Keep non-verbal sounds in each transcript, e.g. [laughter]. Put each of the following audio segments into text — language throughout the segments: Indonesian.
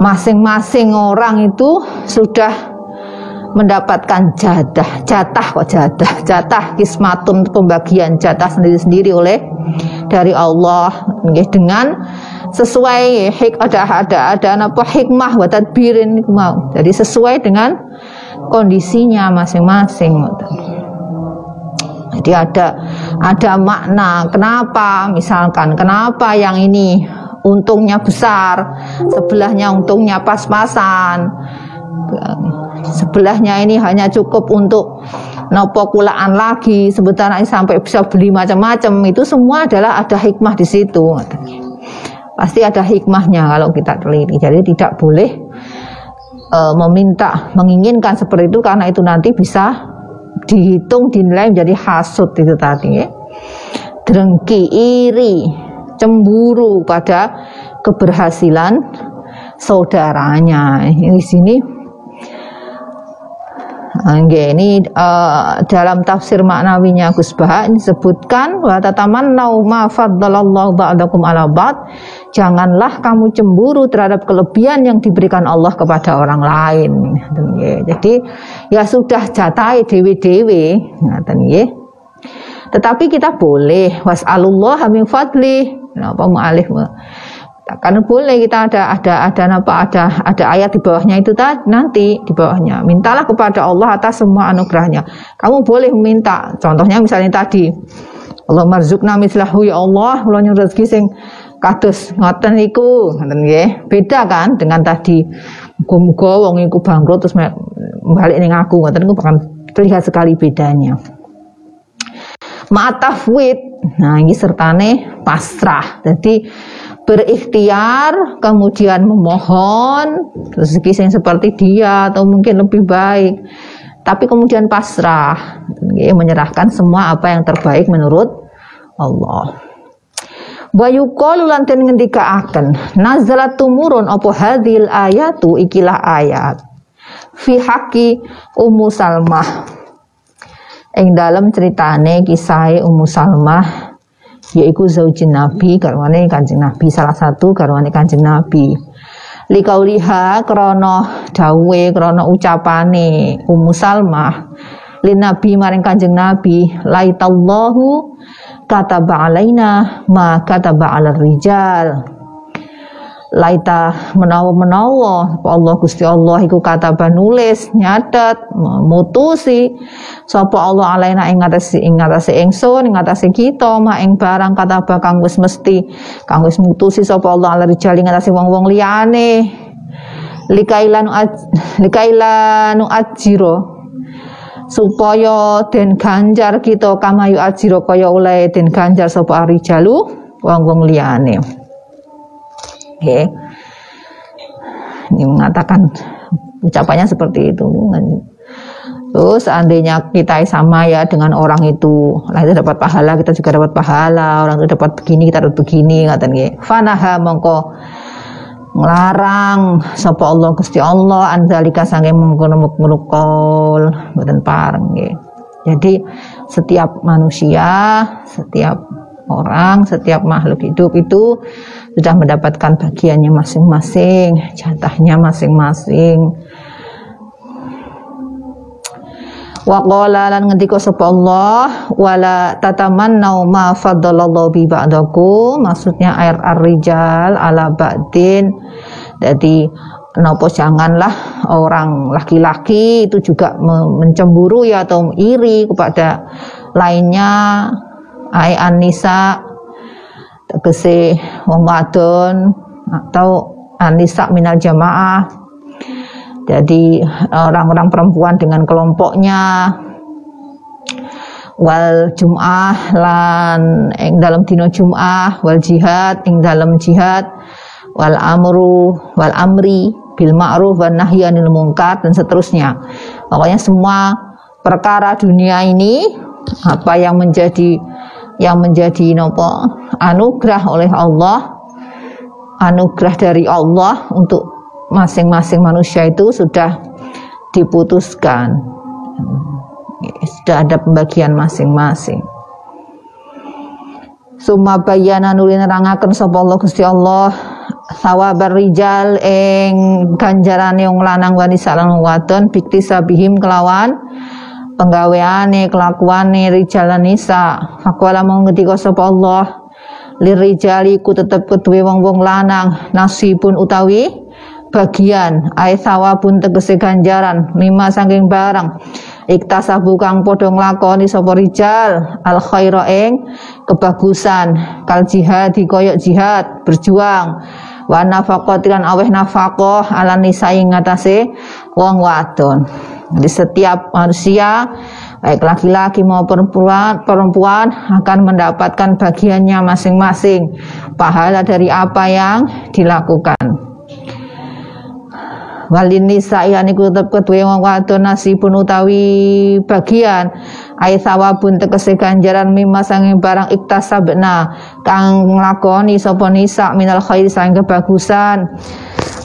masing-masing orang itu sudah mendapatkan jatah, jatah kok jatah, jatah kismatun pembagian jatah sendiri-sendiri oleh dari Allah dengan sesuai hik ada ada ada apa hikmah wa tadbirin mau. Jadi sesuai dengan kondisinya masing-masing. Jadi ada ada makna kenapa misalkan kenapa yang ini untungnya besar, sebelahnya untungnya pas-pasan. Sebelahnya ini hanya cukup untuk nopo kulaan lagi, sebentar sampai bisa beli macam-macam. Itu semua adalah ada hikmah di situ. Pasti ada hikmahnya kalau kita teliti. Jadi tidak boleh e, meminta, menginginkan seperti itu karena itu nanti bisa dihitung dinilai menjadi hasut itu tadi ya. Drengki, iri, cemburu pada keberhasilan saudaranya. Di sini Oke, ini uh, dalam tafsir maknawinya Gus Bah disebutkan wa tatamannau ma faddalallahu ba'dakum ala ba'd. Janganlah kamu cemburu terhadap kelebihan yang diberikan Allah kepada orang lain. Jadi ya sudah jatai dewi-dewi. Tetapi kita boleh was'alullah min fadli. Napa mu'alif? Kan boleh kita ada ada ada apa ada ada ayat di bawahnya itu tadi nanti di bawahnya. Mintalah kepada Allah atas semua anugerahnya. Kamu boleh meminta. Contohnya misalnya tadi Allah marzukna mislahu ya Allah Allah nyuruh rezeki sing kados. Ngoten iku ngoten nggih. Beda kan dengan tadi muga-muga wong iku bangkrut terus balik ning aku. Ngoten niku bakal terlihat sekali bedanya ma'tafwid nah ini sertane pasrah. Jadi berikhtiar kemudian memohon rezeki yang seperti dia atau mungkin lebih baik. Tapi kemudian pasrah. Menyerahkan semua apa yang terbaik menurut Allah. Wa yuqalu lan den ngendikaaken nazalat tumurun apa hadhil ayatu? Ikilah ayat. Fi haqqi Ummu Salmah ing dalam ceritane kisah Ummu Salmah yaitu zaujin Nabi garwane Kanjeng Nabi salah satu garwane Kanjeng Nabi. Likauliha krono dawe krono ucapane Ummu Salmah lin Nabi maring Kanjeng Nabi laitallahu kataba alaina ma kataba ala rijal laita menawa-menawa Allah Gusti Allah iku kata nulis nyatet mutusi sapa Allah alaina ing ngatasi ing ngatasi ingsun ing ngatasi kita ma ing barang kata kang wis mesti kang wis mutusi. Sapa Allah ala rijal ing ngatasi wong-wong liyane. Likailanu likailanu ajiro. Supaya den ganjar kita kamayu ajiro kaya oleh den ganjar sapa arijalu wong-wong liyane okay. ini mengatakan ucapannya seperti itu Terus seandainya kita sama ya dengan orang itu, lah itu dapat pahala, kita juga dapat pahala, orang itu dapat begini, kita dapat begini, ngatain Fanaha mongko ngelarang sapa Allah Gusti Allah andalika sange mengkono mengkol mboten pareng nggih. Jadi setiap manusia, setiap orang, setiap makhluk hidup itu sudah mendapatkan bagiannya masing-masing, jatahnya masing-masing. Wa qala lan ngendika sapa Allah wala tatamannau ma faddalallahu bi ba'dakum maksudnya air ar-rijal ala ba'din. Jadi nopo janganlah orang laki-laki itu juga mencemburu ya atau iri kepada lainnya ai anisa tegese wong wadon atau anisa minal jamaah. Jadi orang-orang perempuan dengan kelompoknya. Wal jum'ah lan ing dalam dino jum'ah wal jihad ing dalam jihad wal amru wal amri bil ma'ruf wan nahyi anil dan seterusnya. Pokoknya semua perkara dunia ini apa yang menjadi yang menjadi nopo? Anugerah oleh Allah. Anugerah dari Allah untuk masing-masing manusia itu sudah diputuskan. Sudah ada pembagian masing-masing. Suma bayana nuli nerangaken sapa Allah Gusti Allah. Sawabar rijal ing ganjarane wong lanang wanita lan wadon bikti sabihim kelawan penggaweane kelakuane rijal lan nisa faqala mong ngendika sapa Allah. Lirijali ku tetep keduwe wong-wong lanang. Nasibun utawi bagian. Ai sawabun tegese ganjaran. Lima saking barang. Iktasabu kang padha nglakoni sapa rijal. Al khaira ing kebagusan. Kal jihad koyok jihad. Berjuang. Wa nafaqah lan aweh nafaqah. Ala nisa ing ngatasé wong wadon. Di setiap manusia baik laki-laki maupun perempuan, perempuan akan mendapatkan bagiannya masing-masing. Pahala dari apa yang dilakukan. Walin nisa yani tetep kedue wong wadon nasibun utawi bagian. Ai tegese ganjaran mimma sange barang iktasabna kang nglakoni sapa minal khair sang kebagusan.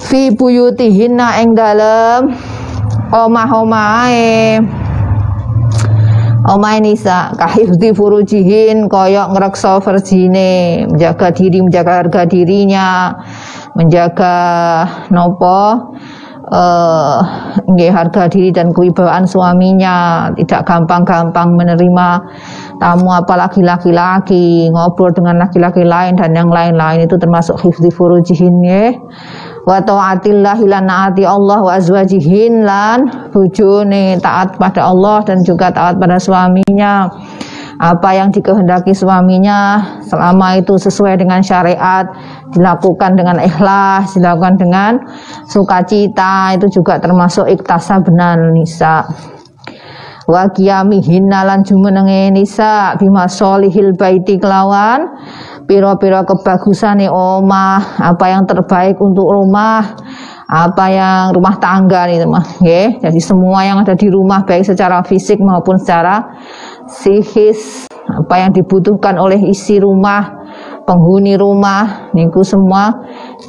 Fi buyutihinna ing dalem omah-omahe. Omai nisa kahifdi furujihin koyok ngerekso verjine. Menjaga diri menjaga harga dirinya. Menjaga nopo uh, harga diri dan kewibawaan suaminya. Tidak gampang-gampang menerima tamu apalagi laki-laki. Ngobrol dengan laki-laki lain dan yang lain-lain. Itu termasuk hifzi furujihin ya wa taatillah lan naati Allah wa azwajihin lan bujune taat pada Allah dan juga taat pada suaminya. Apa yang dikehendaki suaminya selama itu sesuai dengan syariat dilakukan dengan ikhlas dilakukan dengan sukacita itu juga termasuk iktasabnan nisa. Wa qiyamihin lan jumenenge nisa bima solihil baiti kelawan piro-piro kebagusane omah apa yang terbaik untuk rumah apa yang rumah tangga nih mah ya jadi semua yang ada di rumah baik secara fisik maupun secara psikis apa yang dibutuhkan oleh isi rumah penghuni rumah niku semua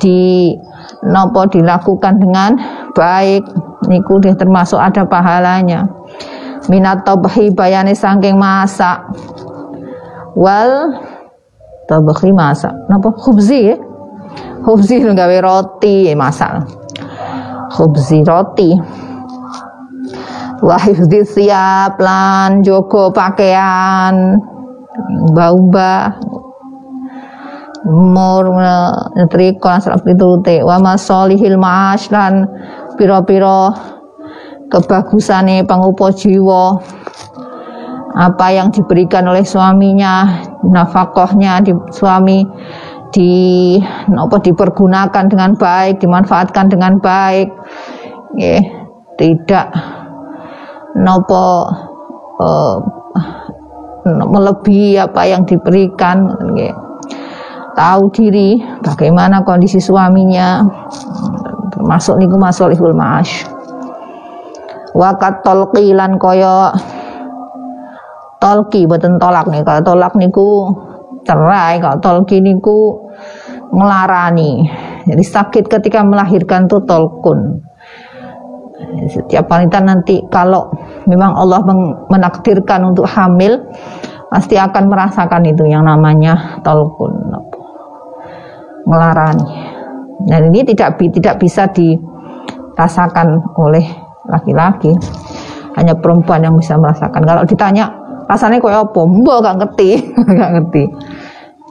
di nopo dilakukan dengan baik niku deh termasuk ada pahalanya. Minat tabhi bayane saking masak wal tabhi masak. Napa? Khubzi ya? Khubzi [laughs] gawe roti masak. Khubzi roti. Wa hifdzi siap lan jogo pakaian. Mbah-mbah mur nyetrika sarap pitulute wa masolihil ma'ash lan pira-pira kebagusane pangupo jiwa apa yang diberikan oleh suaminya nafkahnya di suami di apa dipergunakan dengan baik dimanfaatkan dengan baik ya tidak nopo uh, melebihi apa yang diberikan ya. tahu diri bagaimana kondisi suaminya termasuk niku masolihul ma'ash wakat tolkilan koyo tolki betul tolak nih kalau tolak niku cerai kalau tolki niku ngelarani. Jadi sakit ketika melahirkan tuh tolkun. Setiap wanita nanti kalau memang Allah menakdirkan untuk hamil pasti akan merasakan itu yang namanya tolkun. Melarani dan ini tidak tidak bisa dirasakan oleh laki-laki. Hanya perempuan yang bisa merasakan. Kalau ditanya rasanya kayak apa? Mbak gak ngerti. [laughs] Gak ngerti.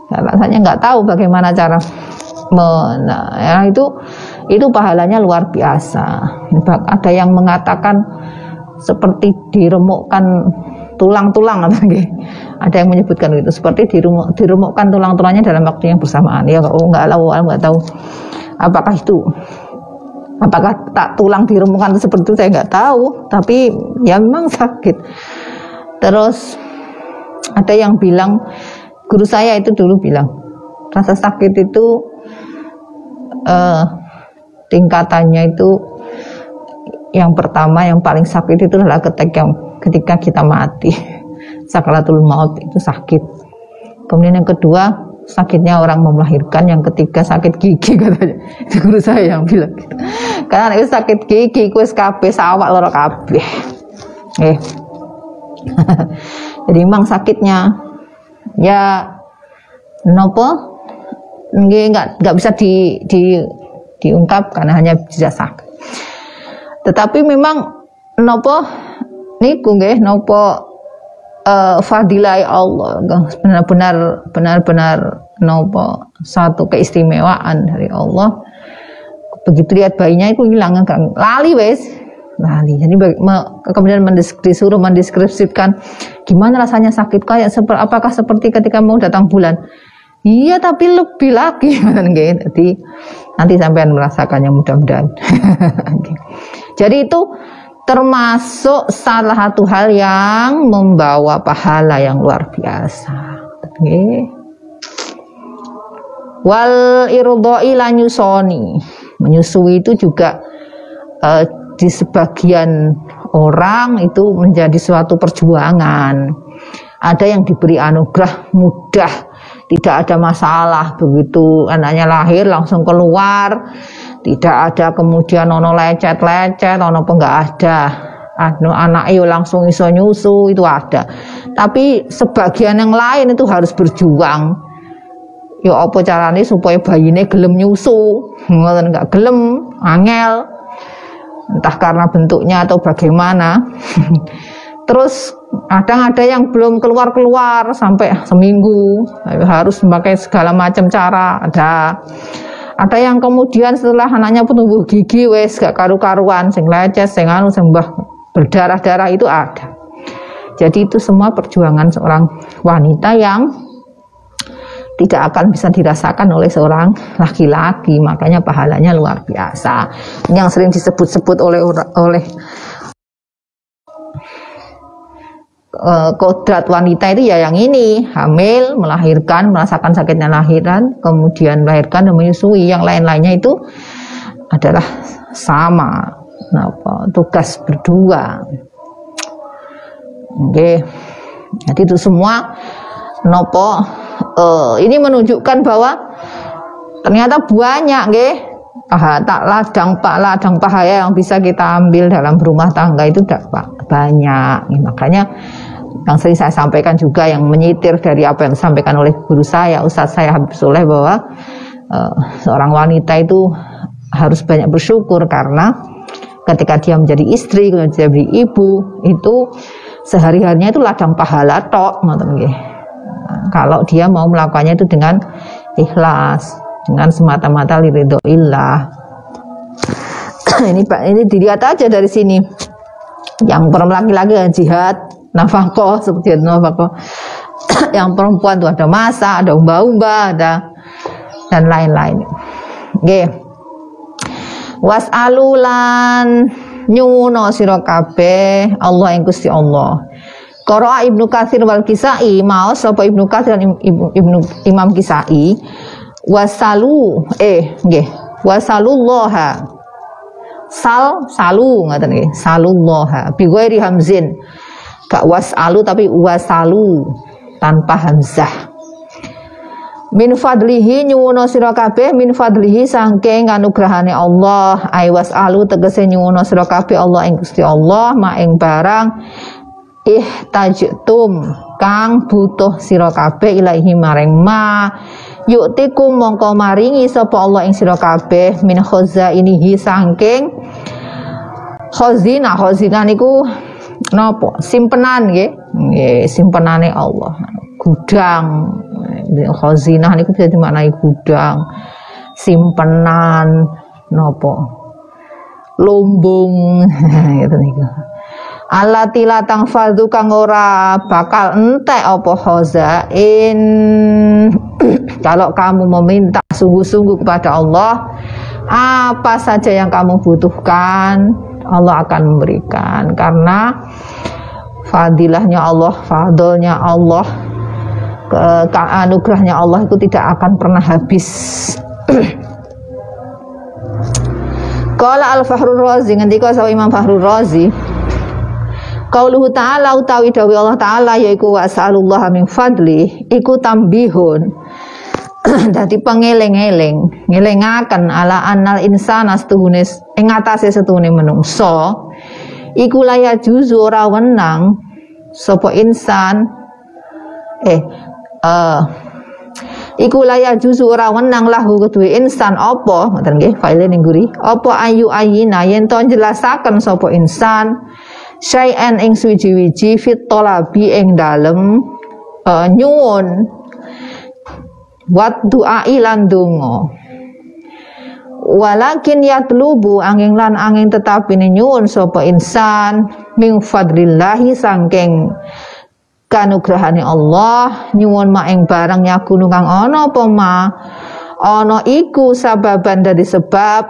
Rasanya nggak tahu bagaimana cara men, ya itu itu pahalanya luar biasa. Ada yang mengatakan seperti diremukkan tulang-tulang ada yang menyebutkan itu seperti diremuk, diremukkan tulang-tulangnya dalam waktu yang bersamaan. Ya oh, nggak tahu nggak tahu. Apakah itu? Apakah tak tulang diremukkan seperti itu? Saya nggak tahu. Tapi ya memang sakit terus ada yang bilang guru saya itu dulu bilang rasa sakit itu uh, tingkatannya itu yang pertama yang paling sakit itu adalah ketika ketika kita mati. [laughs] Sakratul maut itu sakit. Kemudian yang kedua sakitnya orang melahirkan yang ketiga sakit gigi [laughs] katanya. Itu guru saya yang bilang gitu. Karena itu sakit gigi kuis kabeh sawak loro kabeh. Eh [laughs] jadi memang sakitnya. Ya nopo nggak nggak bisa di, di diungkap karena hanya dijasa. Tetapi memang nopo niku nggih nopo uh, fadilah Allah benar-benar benar-benar nopo satu keistimewaan dari Allah. Begitu lihat bayinya itu hilang kan lali wes lali. Jadi kemudian disuruh mendeskripsikan gimana rasanya sakit? Kayak seperti apakah seperti ketika mau datang bulan? Iya tapi lebih lagi. [laughs] Jadi nanti sampai merasakannya mudah-mudahan. [laughs] Jadi itu termasuk salah satu hal yang membawa pahala yang luar biasa. Wal irdoi lanyusoni menyusui itu juga uh, di sebagian orang itu menjadi suatu perjuangan. Ada yang diberi anugerah mudah, tidak ada masalah begitu anaknya lahir langsung keluar tidak ada kemudian ono lecet-lecet, ono apa enggak ada. Anu anak yo langsung iso nyusu itu ada. Tapi sebagian yang lain itu harus berjuang. Ya apa caranya supaya bayinya gelem nyusu, enggak gelem, angel. Entah karena bentuknya atau bagaimana. [laughs] Terus kadang ada yang belum keluar-keluar sampai seminggu, harus memakai segala macam cara. Ada ada yang kemudian setelah anaknya tumbuh gigi wes gak karu-karuan sing lecet sing anu sing berdarah-darah itu ada jadi itu semua perjuangan seorang wanita yang tidak akan bisa dirasakan oleh seorang laki-laki. Makanya pahalanya luar biasa. Yang sering disebut-sebut oleh oleh uh, kodrat wanita itu ya yang ini. Hamil melahirkan merasakan sakitnya lahiran kemudian melahirkan dan menyusui. Yang lain-lainnya itu adalah sama. Tugas berdua. Oke. Okay. jadi itu semua nopo uh, ini menunjukkan bahwa ternyata banyak nggih. Tak ladang pak ladang pahaya yang bisa kita ambil dalam rumah tangga itu tidak banyak. Makanya yang sering saya sampaikan juga yang menyitir dari apa yang disampaikan oleh guru saya Ustadz saya Habib Soleh bahwa uh, seorang wanita itu harus banyak bersyukur karena ketika dia menjadi istri menjadi ibu itu sehari-harinya itu ladang pahala tok nah, kalau dia mau melakukannya itu dengan ikhlas dengan semata-mata liridho illah [clears throat] ini Pak ini dilihat aja dari sini. Yang perempuan laki-laki jihad nafkah seperti itu nafkah. [clears throat] Yang perempuan tuh ada masa ada umba-umba ada dan lain-lain. Oke was alulan nyuno sira kabeh Allah yang Gusti Allah Qara'a Ibnu Katsir wal Kisai mau sapa Ibnu Katsir dan Ibnu Imam Kisai wasalu eh nggih wasalullaha sal salu ngaten nggih salullaha bi ghairi hamzin gak wasalu tapi wasalu tanpa hamzah. Min fadlihi nyuwono sira kabeh min fadlihi saking anugrahane Allah ai wasalu tegese nyuwono sira kabeh Allah ing Gusti Allah ma ing barang ihtajtum kang butuh sira kabeh ilahi maring ma. Yuktikum mongko maringi sapa Allah ing sira kabeh min khazainihi saking khazina. Khazina niku Nopo simpenan nggih. Nggih simpenane Allah. Gudang. Khazinah niku bisa dimaknai gudang simpenan nopo lumbung. [laughs] Gitu niku alati latang fadu kang ora bakal entek apa khazain. [clears throat] Kalau kamu meminta sungguh-sungguh kepada Allah apa saja yang kamu butuhkan Allah akan memberikan. Karena fadilahnya Allah, fadlnya Allah, ke, anugerahnya Allah itu tidak akan pernah habis. [clears throat] Qala al-Fahrul Razi ngendika sapa Imam Fahrul Razi Qauluhu ta'ala utawi dawi Allah ta'ala yaiku was'alullah min fadli iku tambihun. [clears throat] Dadi pengeling-eling ngelingaken ala annal insana setuhune ing atase setuhune menungso iku laya juzu ora wenang sapa insan. Eh uh, iku laya juzu ora wenang lahu kedue insan apa? Ngoten nggih file ning guri. Apa ayu ayina yen to jelasaken sapa insan syai'an ing suwiji-wiji fit talabi ing dalem uh, nyuwun. Wat doa ilan donga. Walakin yatlubu angin lan angin tetapi nyuwun sapa insan ming fadlillahi sangking kanugrahane Allah nyuwun maing barang yakunu kang ana apa ma? Ana iku sababan dari sebab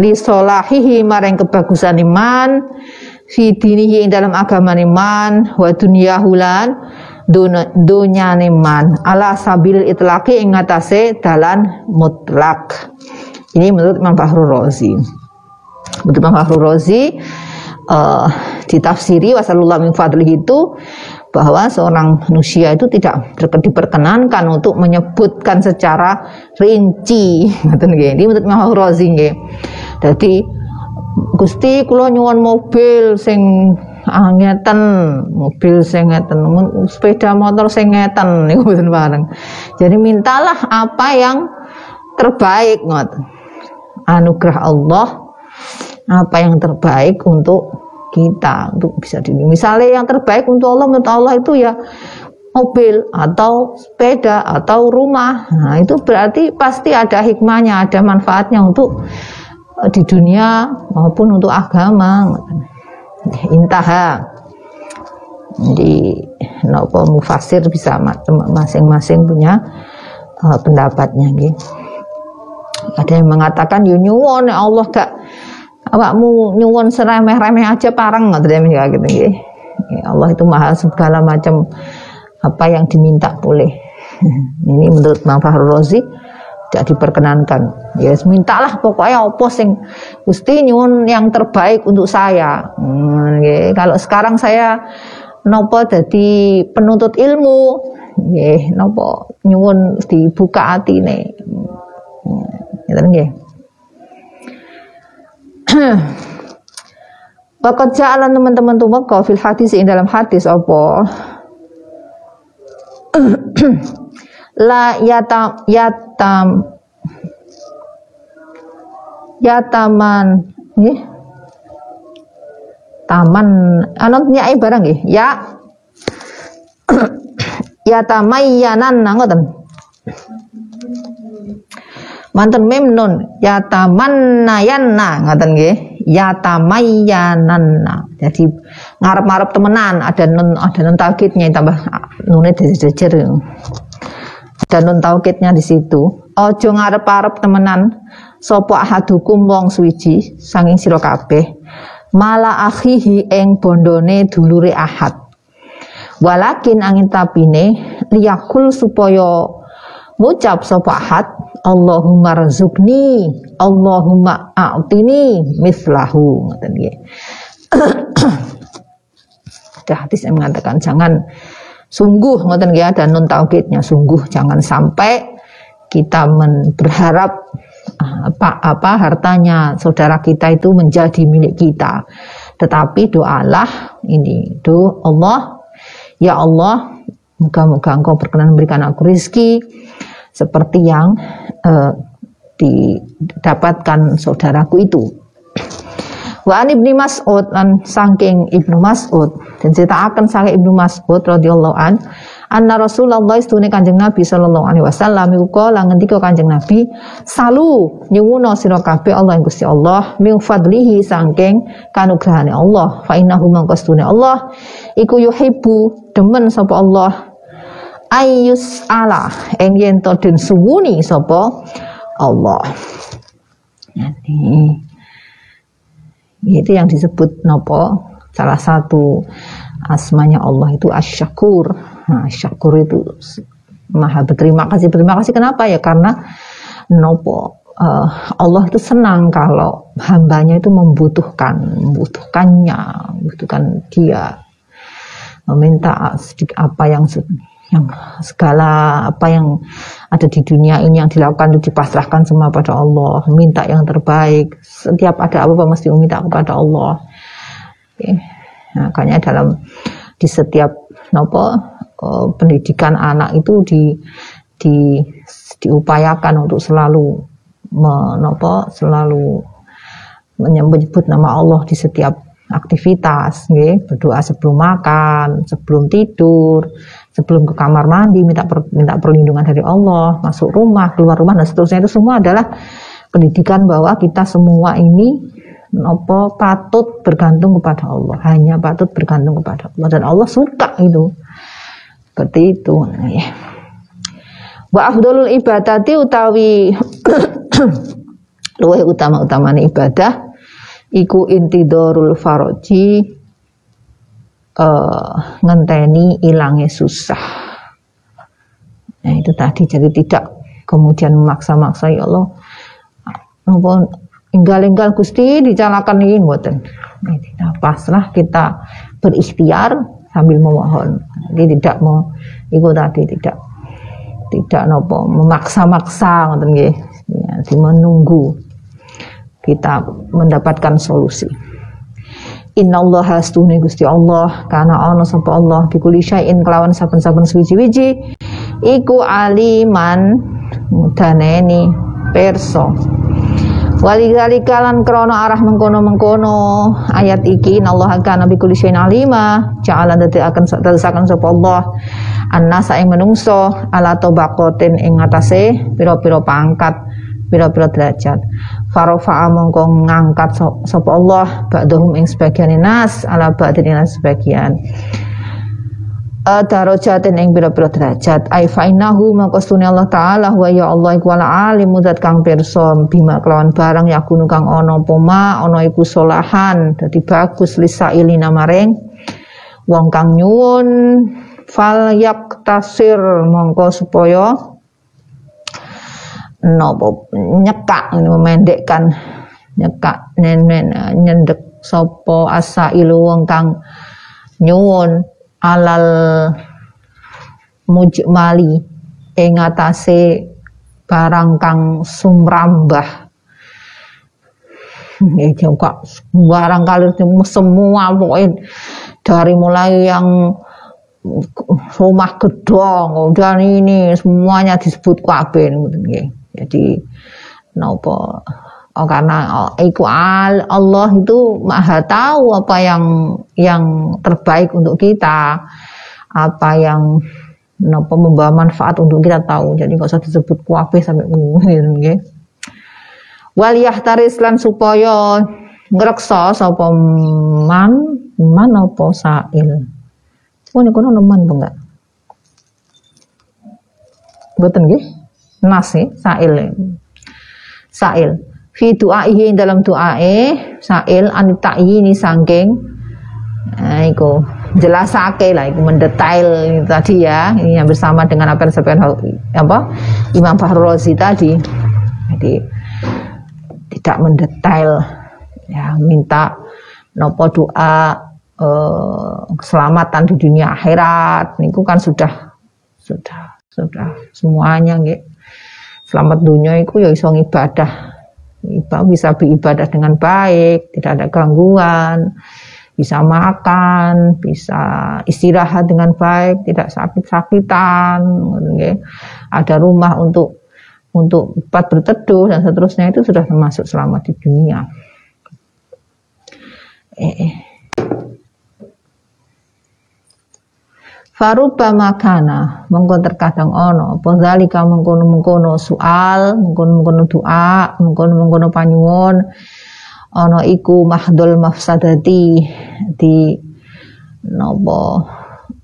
li solahihi maring kebagusan iman fi dinihi ing dalam agama iman wa dunyahu lan dunya iman ala sabil itlaqi ing ngatasé dalan mutlak. Ini menurut Imam Fahrul Razi. Menurut Imam Fahrul Razi uh, ditafsiri wasallallahu min fadlihi itu bahwa seorang manusia itu tidak diperkenankan untuk menyebutkan secara rinci. [laughs] Ini menurut Imam Razi nggih. Dadi Gusti kula nyuwun mobil sing ah, mobil sing ngeten sepeda motor sing ngeten niku mboten bareng. Jadi mintalah apa yang terbaik ngoten. Anugerah Allah apa yang terbaik untuk kita untuk bisa di misalnya yang terbaik untuk Allah menurut Allah itu ya mobil atau sepeda atau rumah. Nah itu berarti pasti ada hikmahnya ada manfaatnya untuk di dunia maupun untuk agama intaha jadi nopo mufasir bisa masing-masing punya uh, pendapatnya gitu. ada yang mengatakan yunyuwon ya Allah gak awakmu nyuwun seremeh-remeh aja parang ngoten ya gitu. Ya Allah itu maha segala macam apa yang diminta boleh. [laughs] Ini menurut Mang Fahrul Razi tidak diperkenankan. Ya yes, mintalah pokoknya apa sing Gusti nyuwun yang terbaik untuk saya. Hmm, ya, kalau sekarang saya nopo jadi penuntut ilmu, ya nopo nyuwun dibuka atine. Hmm, ya. Bakat [clears throat] jalan teman-teman tuh maka fil hadis dalam hadis apa? [clears throat] La yatam yatam yataman. Nih taman. Anot nyai barang nggih? Ya. [coughs] Yatamayyanan ngoten manten mem nun. Yatamannayanna ngaten nggih? Yatamayyananna jadi ngarep-ngarep temenan. Ada nun ada nun taukidnya tambah nune dijejer ada nun taukidnya di situ. Ojo ngarep-arep temenan. Sapa ahadukum wong suwiji sanging sira kabeh. Mala akhihi ing bondone dulure ahad. Walakin angin tapine liyakul supaya ngucap sapa ahad Allahumma razukni Allahumma a'tini mislahu ngoten nggih. [coughs] Ada hadis yang mengatakan jangan sungguh ngoten nggih ada nun taukidnya sungguh jangan sampai kita berharap apa apa hartanya saudara kita itu menjadi milik kita tetapi doalah ini do Allah ya Allah moga-moga engkau berkenan memberikan aku rizki seperti yang uh, didapatkan saudaraku itu. Wa an Ibnu Mas'ud an saking Ibnu Mas'ud dan cerita akan saking Ibnu Mas'ud radhiyallahu an anna Rasulullah istune Kanjeng Nabi sallallahu alaihi wasallam iku kala ngendika Kanjeng Nabi salu nyuwuna sira kabeh Allah yang Gusti Allah min fadlihi saking kanugrahane Allah fa innahu mangkastune Allah iku yuhibbu demen sapa Allah ayus ala ing yen to den suwuni sapa Allah. Ini itu yang disebut nopo salah satu asmanya Allah itu asyakur. Nah, syakur itu maha berterima kasih. Berterima kasih kenapa ya? Karena nopo uh, Allah itu senang kalau hambanya itu membutuhkan, membutuhkannya, membutuhkan dia, meminta sedikit apa yang yang segala apa yang ada di dunia ini yang dilakukan itu dipasrahkan semua pada Allah. Minta yang terbaik. Setiap ada apa-apa mesti meminta kepada Allah. Nah, makanya dalam di setiap nopo uh, pendidikan anak itu di di diupayakan untuk selalu menopo selalu menyebut nama Allah di setiap aktivitas, nge, berdoa sebelum makan, sebelum tidur, sebelum ke kamar mandi, minta per, minta perlindungan dari Allah, masuk rumah, keluar rumah dan seterusnya itu semua adalah pendidikan bahwa kita semua ini nopo patut bergantung kepada Allah, hanya patut bergantung kepada Allah dan Allah suka itu. Seperti itu. Wa afdalul ibadati utawi [coughs] luwih utama-utamane ibadah iku intidorul faroji ngenteni ilangnya susah. Nah itu tadi jadi tidak kemudian memaksa-maksa ya Allah apa inggal-inggal Gusti dicalakan ini. Nah, pasrah kita berikhtiar sambil memohon. Jadi tidak mau itu tadi tidak tidak nopo memaksa-maksa ngoten nggih. Ya, menunggu kita mendapatkan solusi. Inna Allah hastuni Gusti Allah karena Allah sapa Allah bikuli syai'in kelawan saben-saben suwiji-wiji iku aliman mudaneni perso Wali kalan krono arah mengkono-mengkono. Ayat iki Allah akan nabi kuli syai'in alima. Ja'alan dadi akan terusakan sapa Allah. Annasa ing menungso ala tobakotin ing atase pira-pira pangkat pira-pira derajat farofa'a mongko ngangkat sapa Allah ba'dhum ing sebagian nas ala ba'din ing sebagian. Uh, darajatin ing pira-pira derajat. Ai fainahu mongko stune Allah taala wa ya Allah iku ala alim mudat kang pirsa bima kelawan barang yakunu kang ana poma ana iku solahan dadi bagus lisailina maring wong kang nyuwun fal yaktasir mongko supaya nopo nyekak memendekkan nyekak nenen nyendek sopo asa ilu wong kang nyuwun alal mujmali ing atase barang kang sumrambah. Ya juga barang kali semua pokoknya dari mulai yang rumah gedong dan ini semuanya disebut kabeh jadi nopo oh, karena oh, iku Allah itu maha tahu apa yang yang terbaik untuk kita apa yang nopo membawa manfaat untuk kita tahu jadi nggak usah disebut kuape sampai nggih wal yahtaris lan supaya ngreksa sapa man man apa sail ini kono neman enggak? Betul nggih? Nas sail. Sail. Fi du'aihi dalam du'ae sail anita ini sangking nah, iku jelasake lah iku mendetail tadi ya. Ini yang bersama dengan apa yang disampaikan apa? Imam Fahrul Razi tadi. Jadi tidak mendetail ya minta nopo doa eh, keselamatan di dunia akhirat. Niku kan sudah sudah sudah semuanya gitu selamat dunia itu ya iso ibadah bisa beribadah dengan baik tidak ada gangguan bisa makan bisa istirahat dengan baik tidak sakit-sakitan ada rumah untuk untuk tempat berteduh dan seterusnya itu sudah termasuk selamat di dunia. Eh, eh. Faruba makana mengkon terkadang ono. Penzalika mengkono mengkono soal mengkono mengkono doa mengkono mengkono panyuwun. Ono iku mahdul mafsadati di nopo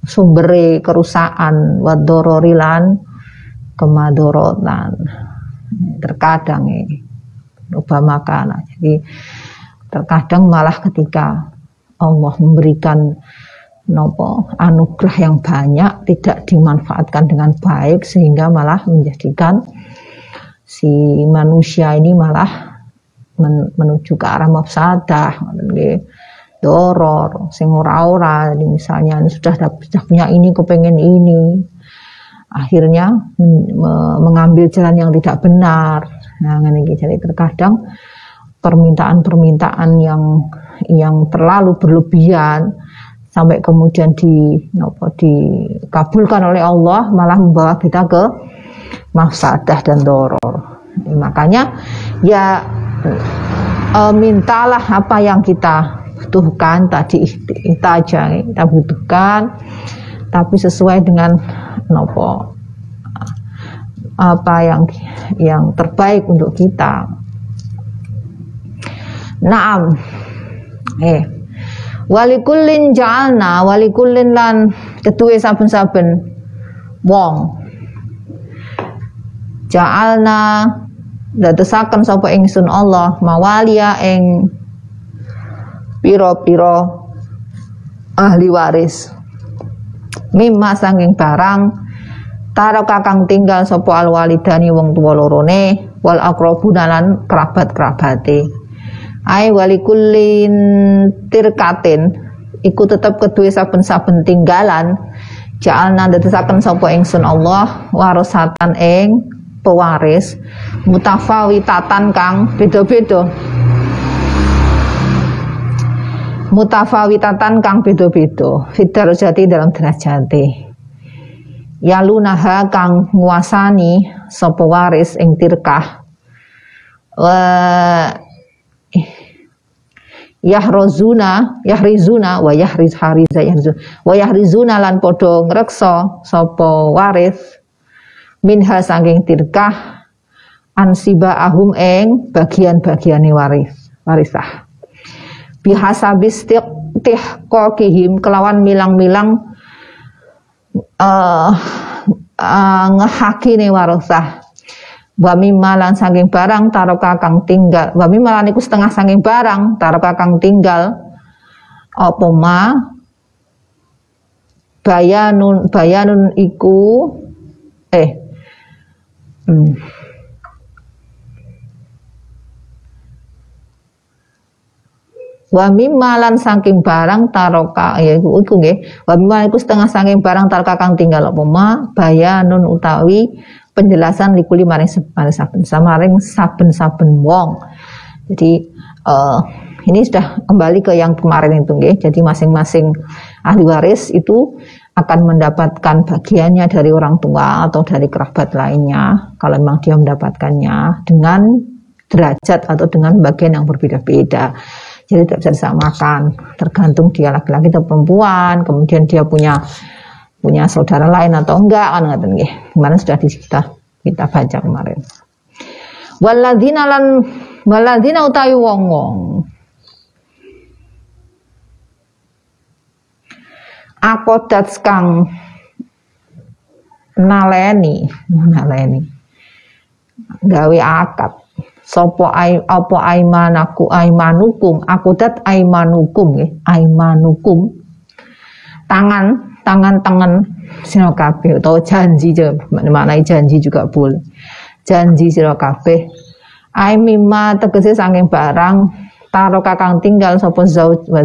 sumbere kerusakan wadororilan kemadorotan. Terkadang ini rupa makana. Jadi terkadang malah ketika Allah memberikan nopo anugerah yang banyak tidak dimanfaatkan dengan baik sehingga malah menjadikan si manusia ini malah men, menuju ke arah mafsadah doror sing ora-ora misalnya sudah sudah punya ini kepengen ini. Akhirnya men, me, mengambil jalan yang tidak benar. Nah jadi terkadang permintaan-permintaan yang yang terlalu berlebihan sampai kemudian di nopo dikabulkan oleh Allah malah membawa kita ke mafsadah dan doror makanya ya e, mintalah apa yang kita butuhkan tadi kita aja kita butuhkan tapi sesuai dengan nopo apa yang yang terbaik untuk kita. Naam. Eh. Walikullin ja'alna walikullin lan ketuwe saben-saben. Wong. Ja'alna dadosaken sapa ingsun Allah mawalia ing piro-piro ahli waris. Mimma sanging barang taro kakang tinggal sopo al walidani wong tua lorone wal akrabuna lan kerabat-kerabate ai walikullin tirkatin. Iku tetep kedue saben-saben tinggalan. Ja'alna dadosaken sapa ingsun Allah warosatan ing pewaris. Mutafawitatan kang beda-beda. Mutafawitatan kang beda-beda. Fidarajati dalam derajate yalunaha kang nguasani sapa waris ing tirkah yahrozuna yahrizuna wa yahriz hariza yahrizuna. Wa yahrizuna lan padha ngreksa sapa waris. Minha saking tirkah ansiba ahum ing bagian-bagiane waris warisah. Tih kokihim kelawan milang-milang uh, uh, ngehaki nih warosah wa malan saking barang taruh kakang tinggal. Wa malan iku setengah saking barang taruh kakang tinggal. Apa ma? Bayanun bayanun iku eh hmm. wa mimalan saking barang taroka ya iku iku nggih. Wa mimma iku setengah saking barang taroka kang tinggal. Apa ma? Bayanun utawi penjelasan likuli maring saben samaring saben-saben wong. Jadi uh, ini sudah kembali ke yang kemarin itu nggih. Jadi masing-masing ahli waris itu akan mendapatkan bagiannya dari orang tua atau dari kerabat lainnya kalau memang dia mendapatkannya dengan derajat atau dengan bagian yang berbeda-beda. Jadi tidak bisa disamakan. Tergantung dia laki-laki atau perempuan kemudian dia punya punya saudara lain atau enggak kan nggak nggih. Kemarin sudah kita kita baca kemarin. Waladina lan waladina utawi wong-wong akodat kang naleni naleni. Gawe akad. Sopo ai apa aimanaku aimanukum? Dat aimanukum ya aimanukum. Tangan tangan tangan sira kabeh atau janji mana janji juga boleh. Janji sira kabeh. Ai mimma tegese saking barang taro kakang tinggal sopo zauj wa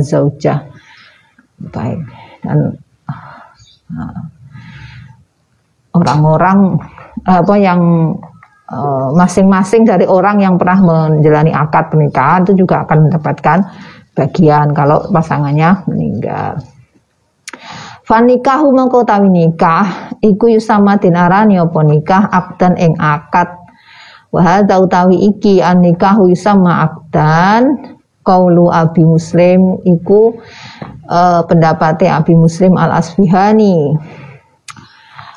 baik. Dan ah, orang-orang apa yang Eh, masing-masing dari orang yang pernah menjalani akad pernikahan itu juga akan mendapatkan bagian kalau pasangannya meninggal. Fanikahu mengko tawi nikah iku yusama dinarani apa nikah? Akdan ing akad. Wa hadza utawi iki an nikahu yusama akdan qaulu Abi Muslim iku uh, pendapatnya Abi Muslim Al Asfihani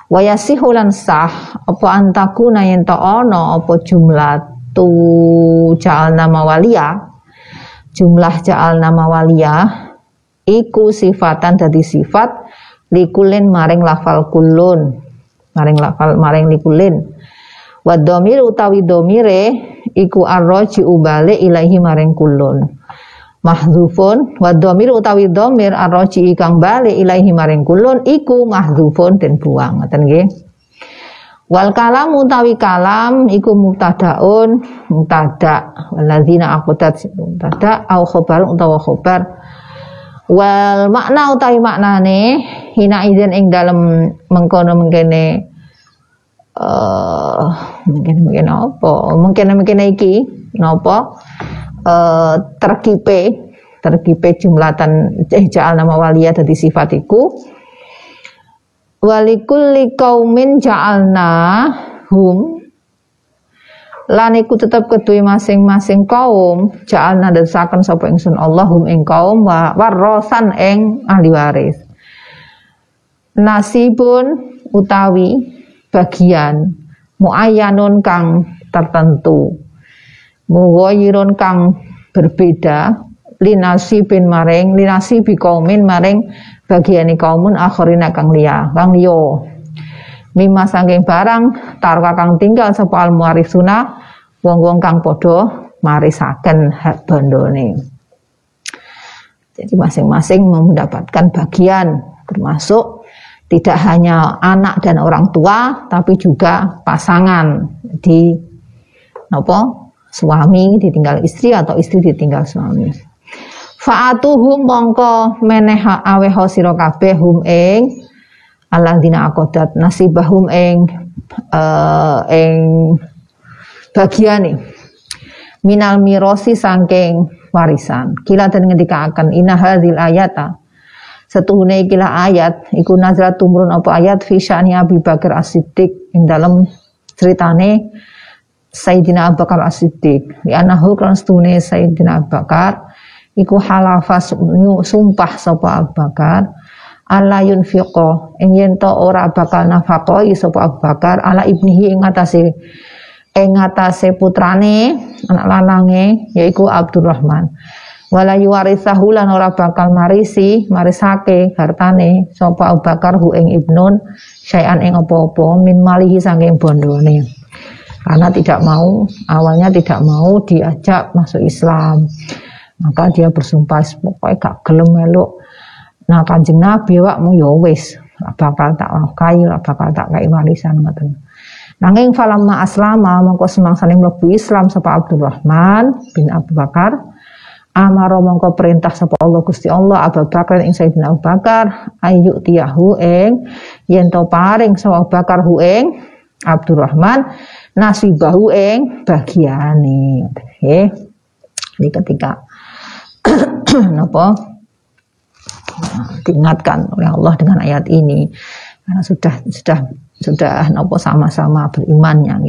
Wayasihu lan sah apa antakuna yen ta ana apa jumlah tu ja'al nama walia? Jumlah ja'al nama walia iku sifatan dadi sifat likulin maring lafal kulun. Maring lafal maring likulin. Wa domir utawi domire iku arroji ubale ilahi maring kulun. Mahdzufun wa dhamir utawi dhamir arroji kang bali ilaihi maring kulun iku mahdzufun den buang. Ngoten nggih. Wal kalam utawi kalam iku mubtadaun mubtada. Walladzina aqadat mubtada au khabar utawa khabar wal makna utawi maknane hina izin ing dalem mengkono mengkene uh, mungkin mungkin apa? Mungkin mungkin iki napa? Uh, terkipe terkipe jumlatan eh ja'al nama walia dari sifatiku walikulli kaumin ja'alna hum lan iku tetep kedue masing-masing kaum ja'alna desaken sapa ingsun Allahum ing kaum wa warrosan ing ahli waris. Nasibun utawi bagian muayyanun kang tertentu. Mughayirun kang berbeda linasi bin maring linasi bi kaumin maring bagiani kaumun akhirin kang liya. Kang liya mimma sangking barang taruh kang tinggal sapa al muarisuna wong-wong kang padha marisaken hak bondone. Jadi masing-masing mendapatkan bagian termasuk tidak hanya anak dan orang tua tapi juga pasangan di nopo suami ditinggal istri atau istri ditinggal suami. Fa'atuhum mongko meneh aweho sira kabeh hum ing alladzina aqadat nasibahum ing uh, ing bagiane. Minal mirosi sangking warisan. Kila dan akan inna hadhil ayata. Setuhune kila ayat iku nazrat tumrun apa ayat fi sya'ni Abi Bakar As-Siddiq. Ing dalam ceritane Sayyidina Abu Bakar As-Siddiq. Di anahu kan setuhune Sayyidina Abu Bakar iku halafa sumpah sapa Abu Bakar ala yunfiqo. Ing yen to ora bakal nafaqoi sapa Abu Bakar? Ala ibnihi ing atase ing putrane anak lanange yaiku Abdurrahman. Wala yuwarisahu lan ora bakal marisi marisake hartane sapa Abu Bakar hu ing ibnun syai'an ing apa-apa min malihi saking bondone karena tidak mau awalnya tidak mau diajak masuk Islam. Maka dia bersumpah pokoknya gak gelem meluk Nah kanjeng Nabi wakmu ya wis bakal tak kayu, bakal tak kai warisan ngoten. Nanging falamma aslama mongko semangsane mlebu Islam sapa Abdurrahman bin Abu Bakar amaro mongko perintah sapa Allah Gusti Allah Abu Bakar ing Sayyidina Abu Bakar ayu tiyahu ing yen to paring sapa Bakar hu ing Abdurrahman nasibahu ing bagiane. Nggih. Ini ketika [clears throat] napa diingatkan oleh Allah dengan ayat ini. Karena sudah sudah sudah nopo sama-sama beriman yang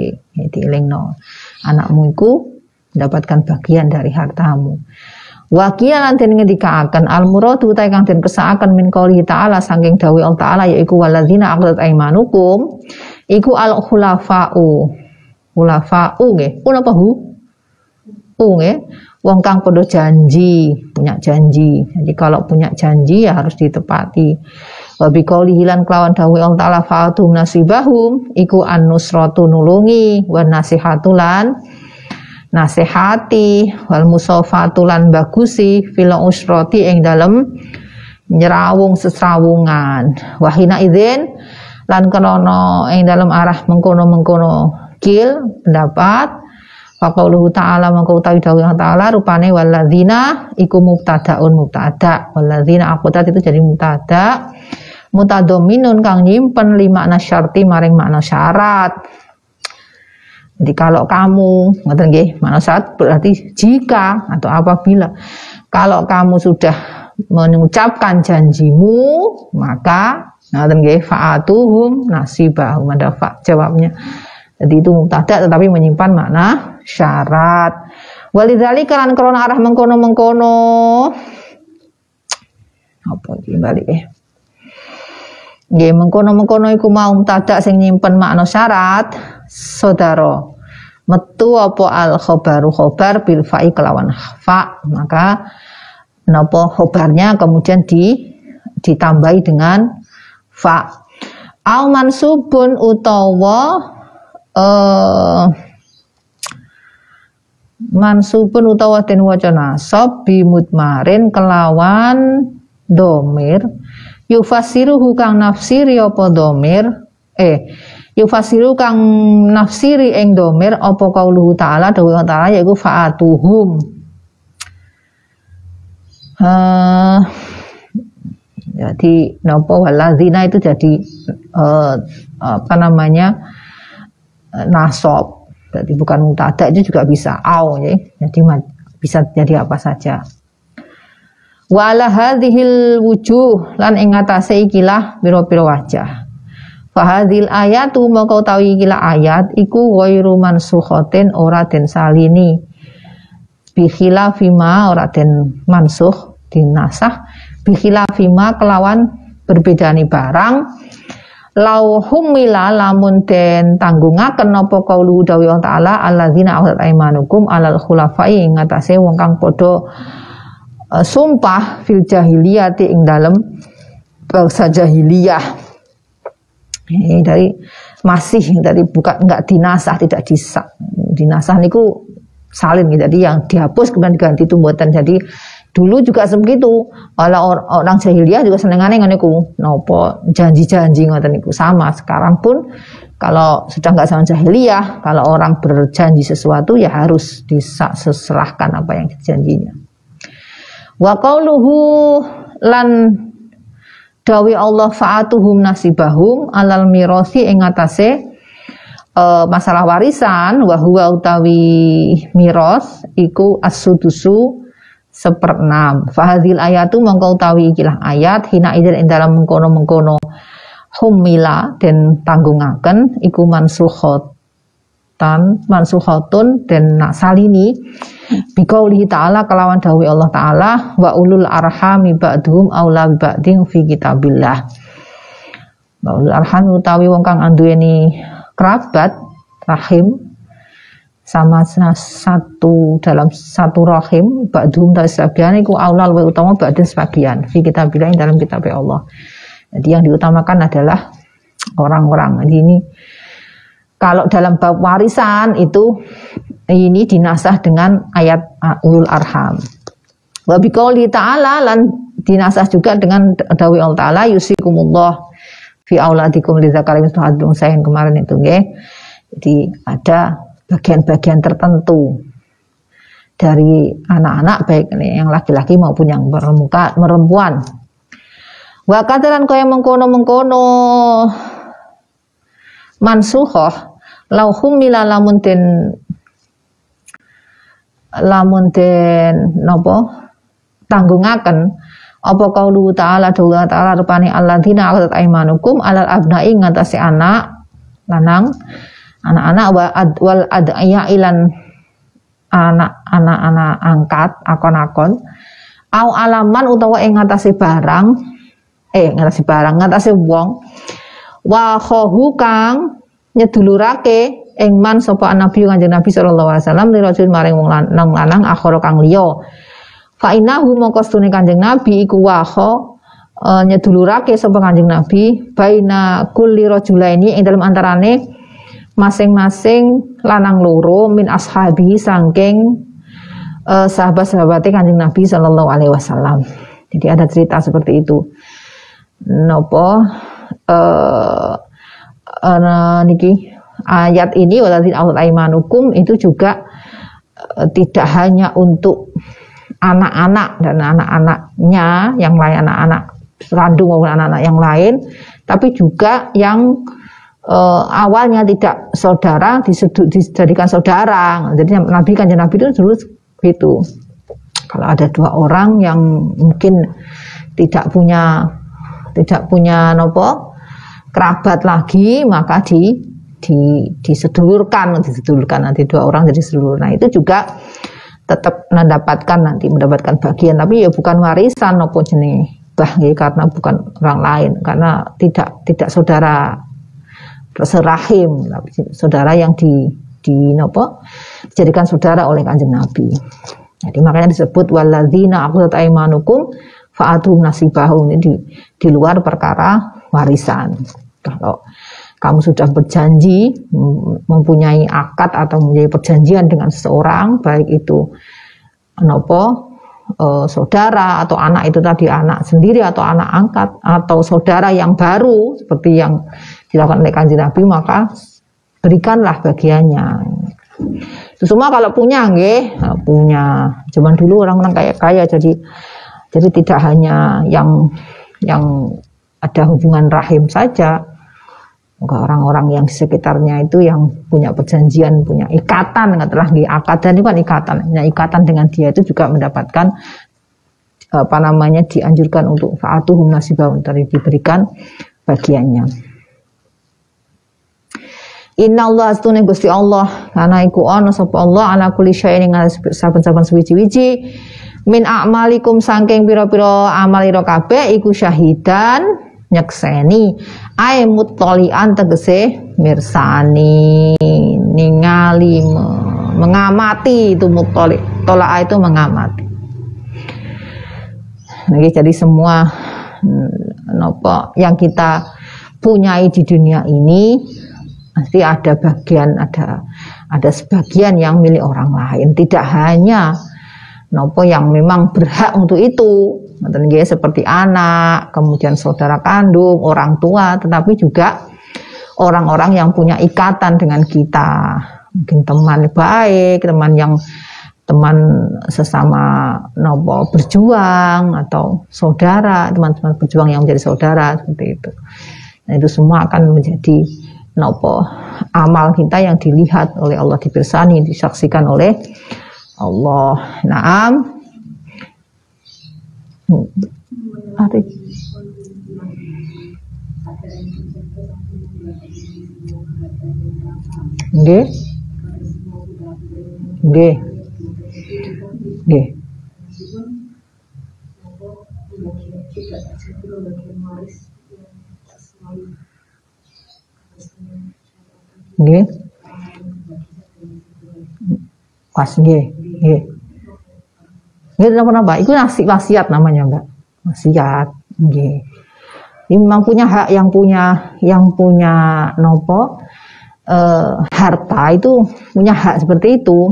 dielingno. Anakmu itu mendapatkan bagian dari hartamu. Wakia nanti akan al muradu ta kang den min qouli ta'ala saking dawuh Allah ta'ala yaiku waladzina aqdat aimanukum iku al khulafa'u khulafa'u nggih napa hu u nggih wong kang podo janji, punya janji. Jadi kalau punya janji ya harus ditepati. Wa biqauli hilan kelawan dawuh Allah taala fa'atum nasibahum iku an-nusratu nulungi wa nasihatulan nasihati wal musafatulan bagusi fil usrati ing dalem nyerawung sesrawungan wahina idzin lan kenono ing dalam arah mengkono-mengkono kil pendapat Faqauluhu ta'ala maka utawi dawuh ta'ala rupane walladzina iku mubtadaun mubtada. Walladzina aqutat itu jadi mubtada. Mutadominun kang nyimpen lima nasyarti maring makna syarat. Jadi kalau kamu, ngoten nggih, makna syarat berarti jika atau apabila. Kalau kamu sudah mengucapkan janjimu, maka ngoten nggih fa'atuhum nasibahum ada fa jawabnya. Jadi itu mubtada tetapi menyimpan makna syarat. Walidzalika lan krana arah mengkono-mengkono. Apa iki balik eh. Nggih mengkono-mengkono iku mau mubtada sing nyimpen makna syarat saudara. Metu apa al khobaru khobar bil fa'i kelawan fa maka napa khobarnya kemudian di ditambahi dengan fa. Au mansubun utawa uh, mansubun utawa den waca nasab bimutmarin kelawan domir. Yufasiruhu kang nafsiri apa domir? Eh yufasiru kang nafsiri ing domir apa kauluhu ta'ala? Dawuh ta'ala yaiku fa'atuhum. Uh, jadi nopo walazina itu jadi uh, apa namanya nasob. Jadi bukan mutada itu juga bisa au ya. Jadi bisa jadi apa saja. Wala hadhil wujuh lan ing atase ikilah pira-pira wajah. Fahadil ayatu maka utawi kila ayat iku ghairu mansukhatin ora den salini. Bikhila fima ora den mansuh dinasah. Bikhila fima kelawan berbedani barang. Lau humila lamun den tanggungaken napa kaulu dawi Allah taala alladzina awat aimanukum alal khulafai ing atase wong kang padha uh, sumpah fil jahiliyati ing dalem bangsa jahiliyah. Ini dari masih dari bukan nggak dinasah tidak disak. Dinasah niku salin jadi yang dihapus kemudian diganti tumbuhan jadi dulu juga sebegitu. Kalau orang jahiliyah juga senengannya niku nopo janji-janji ngoten niku sama sekarang pun kalau sudah nggak sama jahiliyah kalau orang berjanji sesuatu ya harus diserahkan apa yang dijanjinya wa qauluhu lan dawi Allah fa'atuhum nasibahum alal mirosi ing atase uh, masalah warisan wa huwa utawi miros iku as-sudusu seperenam fahadil ayatu mongko utawi ikilah ayat hina idin ing dalam mengkono-mengkono humila dan tanggungaken iku mansukhot tan mansukhatun dan salini Bikaulihi ta'ala kelawan dawi Allah ta'ala wa ulul arhami ba'duhum aula ba'din fi kitabillah. Wa ulul arhami utawi wong kang anduweni kerabat rahim sama satu dalam satu rahim ba'duhum dari sebagian iku aula wa utama ba'din sebagian fi kitabillah dalam kitab Allah. Jadi yang diutamakan adalah orang-orang. Ini kalau dalam bab warisan itu ini dinasah dengan ayat uh, ulul arham. Wa biqauli ta'ala lan dinasah juga dengan dawi Allah ta'ala yusikumullah fi auladikum li zakari mislu hadung sayin kemarin itu nggih. Jadi ada bagian-bagian tertentu dari anak-anak baik yang laki-laki maupun yang perempuan. Wa kataran kaya mengkono-mengkono mansuhoh lauhum mila lamun den lamun den napa tanggungaken apa kaulu ta'ala dawuh ta'ala rupane alladzina aqadat aimanukum alal abna'i ngatasi anak lanang anak-anak wa wal adaya ilan anak-anak anak angkat akon-akon au alaman utawa ing ngatasi barang eh ngatasi barang ngatasi wong wa khohu kang nyedulurake ing man sapa nabi kanjeng Nabi sallallahu alaihi wasallam li rajul maring wong lanang lanang akhara kang liya. Fa innahu mongko stune kanjeng Nabi iku waha uh, nyedulurake sapa kanjeng Nabi baina kulli rajulaini ing dalam antarane masing-masing lanang loro min ashabi sangking uh, sahabat-sahabatnya kanjeng Nabi sallallahu alaihi wasallam. Jadi ada cerita seperti itu. Nopo uh, uh, niki ayat ini walaupun awal aimanukum itu juga uh, tidak hanya untuk anak-anak dan anak-anaknya yang lain anak-anak kandung maupun anak-anak yang lain tapi juga yang uh, awalnya tidak saudara dijadikan saudara. Jadi Nabi kan Nabi itu dulu itu kalau ada dua orang yang mungkin tidak punya tidak punya nopo kerabat lagi maka di di, disedulurkan, disedulurkan. Nanti dua orang jadi sedulur. Nah itu juga tetap mendapatkan nanti mendapatkan bagian, tapi ya bukan warisan maupun jenis bah karena bukan orang lain, karena tidak tidak saudara serahim, saudara yang di di nopo dijadikan saudara oleh kanjeng Nabi. Jadi makanya disebut waladina aku aimanukum fa'atum nasibahum ini di, di luar perkara warisan. Kalau kamu sudah berjanji mempunyai akad atau mempunyai perjanjian dengan seseorang baik itu nopo e, saudara atau anak itu tadi anak sendiri atau anak angkat atau saudara yang baru seperti yang dilakukan oleh kanjeng Nabi maka berikanlah bagiannya. Semua kalau punya nggih punya. Zaman dulu orang-orang kaya kaya jadi jadi tidak hanya yang yang ada hubungan rahim saja. Orang-orang yang sekitarnya itu yang punya perjanjian, punya ikatan, telah di akad itu kan ikatan, punya ikatan dengan dia itu juga mendapatkan apa namanya dianjurkan untuk faatuhum nasibah untuk diberikan bagiannya. Inna Allah astune Gusti Allah. Karena iku ana sapa Allah ala kulli syai'in ing saben-saben suwi-wiji min a'malikum saking pira-pira amal ira kabeh iku syahidan nyekseni. Ae mutolian tegese mirsani. Ningali mengamati itu mutoli tolak itu mengamati. Nah, jadi semua hmm, nopo yang kita punyai di dunia ini pasti ada bagian ada ada sebagian yang milik orang lain. Tidak hanya nopo yang memang berhak untuk itu. Ya, seperti anak kemudian saudara kandung orang tua tetapi juga orang-orang yang punya ikatan dengan kita. Mungkin teman baik teman yang teman sesama nopo berjuang atau saudara teman-teman berjuang yang menjadi saudara seperti itu. Nah, itu semua akan menjadi nopo amal kita yang dilihat oleh Allah dibersani disaksikan oleh Allah. Naam. Ari. Nggih. Nggih. Nggih. Nggih. Pas nggih, nggih. Nggih napa-napa, itu nasi wasiat namanya, Mbak. Wasiat, nggih. Ini memang punya hak yang punya yang punya nopo eh, harta itu punya hak seperti itu.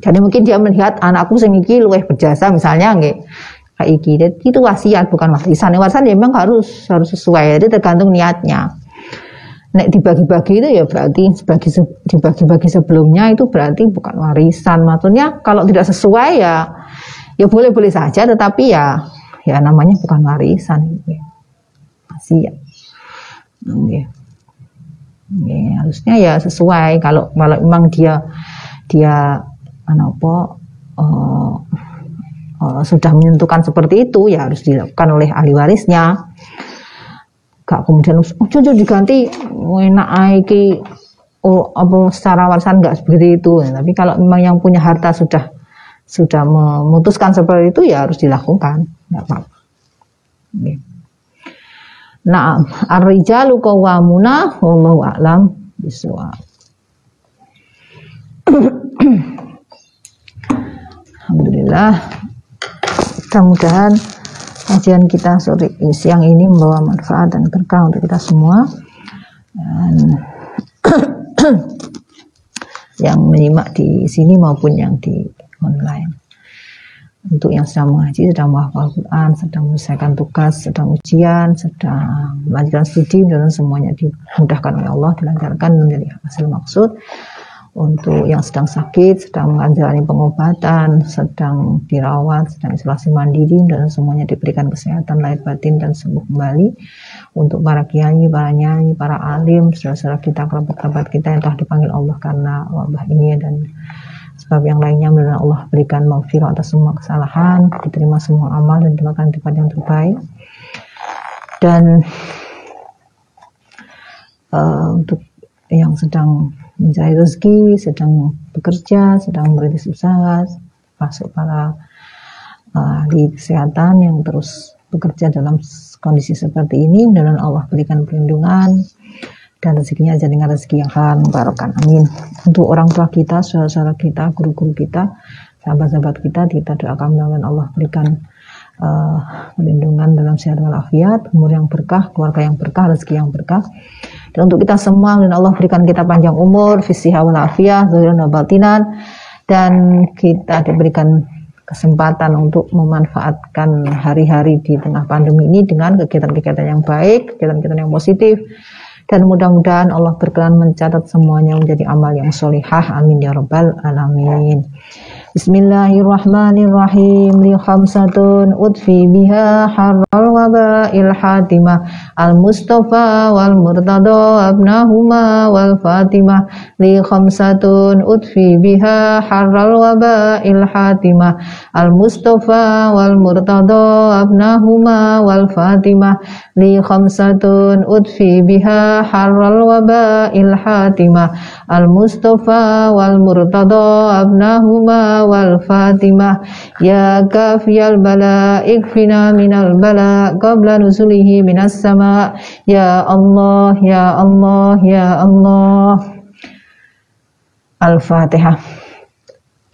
Jadi mungkin dia melihat anakku sing iki berjasa misalnya nggih kayak iki. Itu wasiat bukan warisan. Warisan ya memang harus harus sesuai. Jadi tergantung niatnya nek dibagi-bagi itu ya berarti sebagai dibagi-bagi sebelumnya itu berarti bukan warisan. Maksudnya kalau tidak sesuai ya ya boleh-boleh saja tetapi ya ya namanya bukan warisan. Masih ya ya. ya harusnya ya sesuai. Kalau kalau memang dia dia apa uh, uh, sudah menentukan seperti itu ya harus dilakukan oleh ahli warisnya gak kemudian oh cucu diganti enak aiki oh apa secara warisan nggak seperti itu. Tapi kalau memang yang punya harta sudah sudah memutuskan seperti itu ya harus dilakukan. Nggak apa-apa. Nah ar-rijalu qawwamuna wallahu a'lam bisawab [coughs] Alhamdulillah. Mudah-mudahan kajian kita sore siang ini membawa manfaat dan berkah untuk kita semua. Dan [coughs] yang menyimak di sini maupun yang di online. Untuk yang sedang mengaji, sedang menghafal Quran, sedang menyelesaikan tugas, sedang ujian, sedang melanjutkan studi, dan semuanya dimudahkan oleh Allah, dilancarkan menjadi hasil maksud untuk yang sedang sakit, sedang menjalani pengobatan, sedang dirawat, sedang isolasi mandiri dan semuanya diberikan kesehatan lahir batin dan sembuh kembali. Untuk para kiai, para nyai, para alim, saudara-saudara kita, kerabat-kerabat kita yang telah dipanggil Allah karena wabah ini dan sebab yang lainnya mudah Allah berikan maufirah atas semua kesalahan, diterima semua amal dan dimakan tempat yang terbaik. Dan uh, untuk yang sedang mencari rezeki, sedang bekerja, sedang merintis usaha, masuk para uh, ahli kesehatan yang terus bekerja dalam kondisi seperti ini, dan Allah berikan perlindungan dan rezekinya jadi dengan rezeki yang halal barokah. Amin. Untuk orang tua kita, saudara-saudara kita, guru-guru kita, sahabat-sahabat kita, kita doakan mudah Allah berikan uh, perlindungan dalam sehat walafiat, umur yang berkah, keluarga yang berkah, rezeki yang berkah. Dan untuk kita semua, dan Allah berikan kita panjang umur, visi wal afiyah, dan batinan, dan kita diberikan kesempatan untuk memanfaatkan hari-hari di tengah pandemi ini dengan kegiatan-kegiatan yang baik, kegiatan-kegiatan yang positif, dan mudah-mudahan Allah berkenan mencatat semuanya menjadi amal yang solihah. Amin ya rabbal alamin. Bismillahirrahmanirrahim. Li khamsatun udfi biha harral waba'il hatimah. Al mustafa wal murtada abnahuma wal fatimah li khamsatun udfi biha harral waba'il hatimah. Al mustafa wal murtada abnahuma wal fatimah li khamsatun udfi biha harral waba'il hatimah al mustafa wal murtada abnahuma wal Fatimah Ya kafiyal bala ikfina minal bala qabla nusulihi minas sama. Ya Allah Ya Allah Ya Allah. Al-Fatihah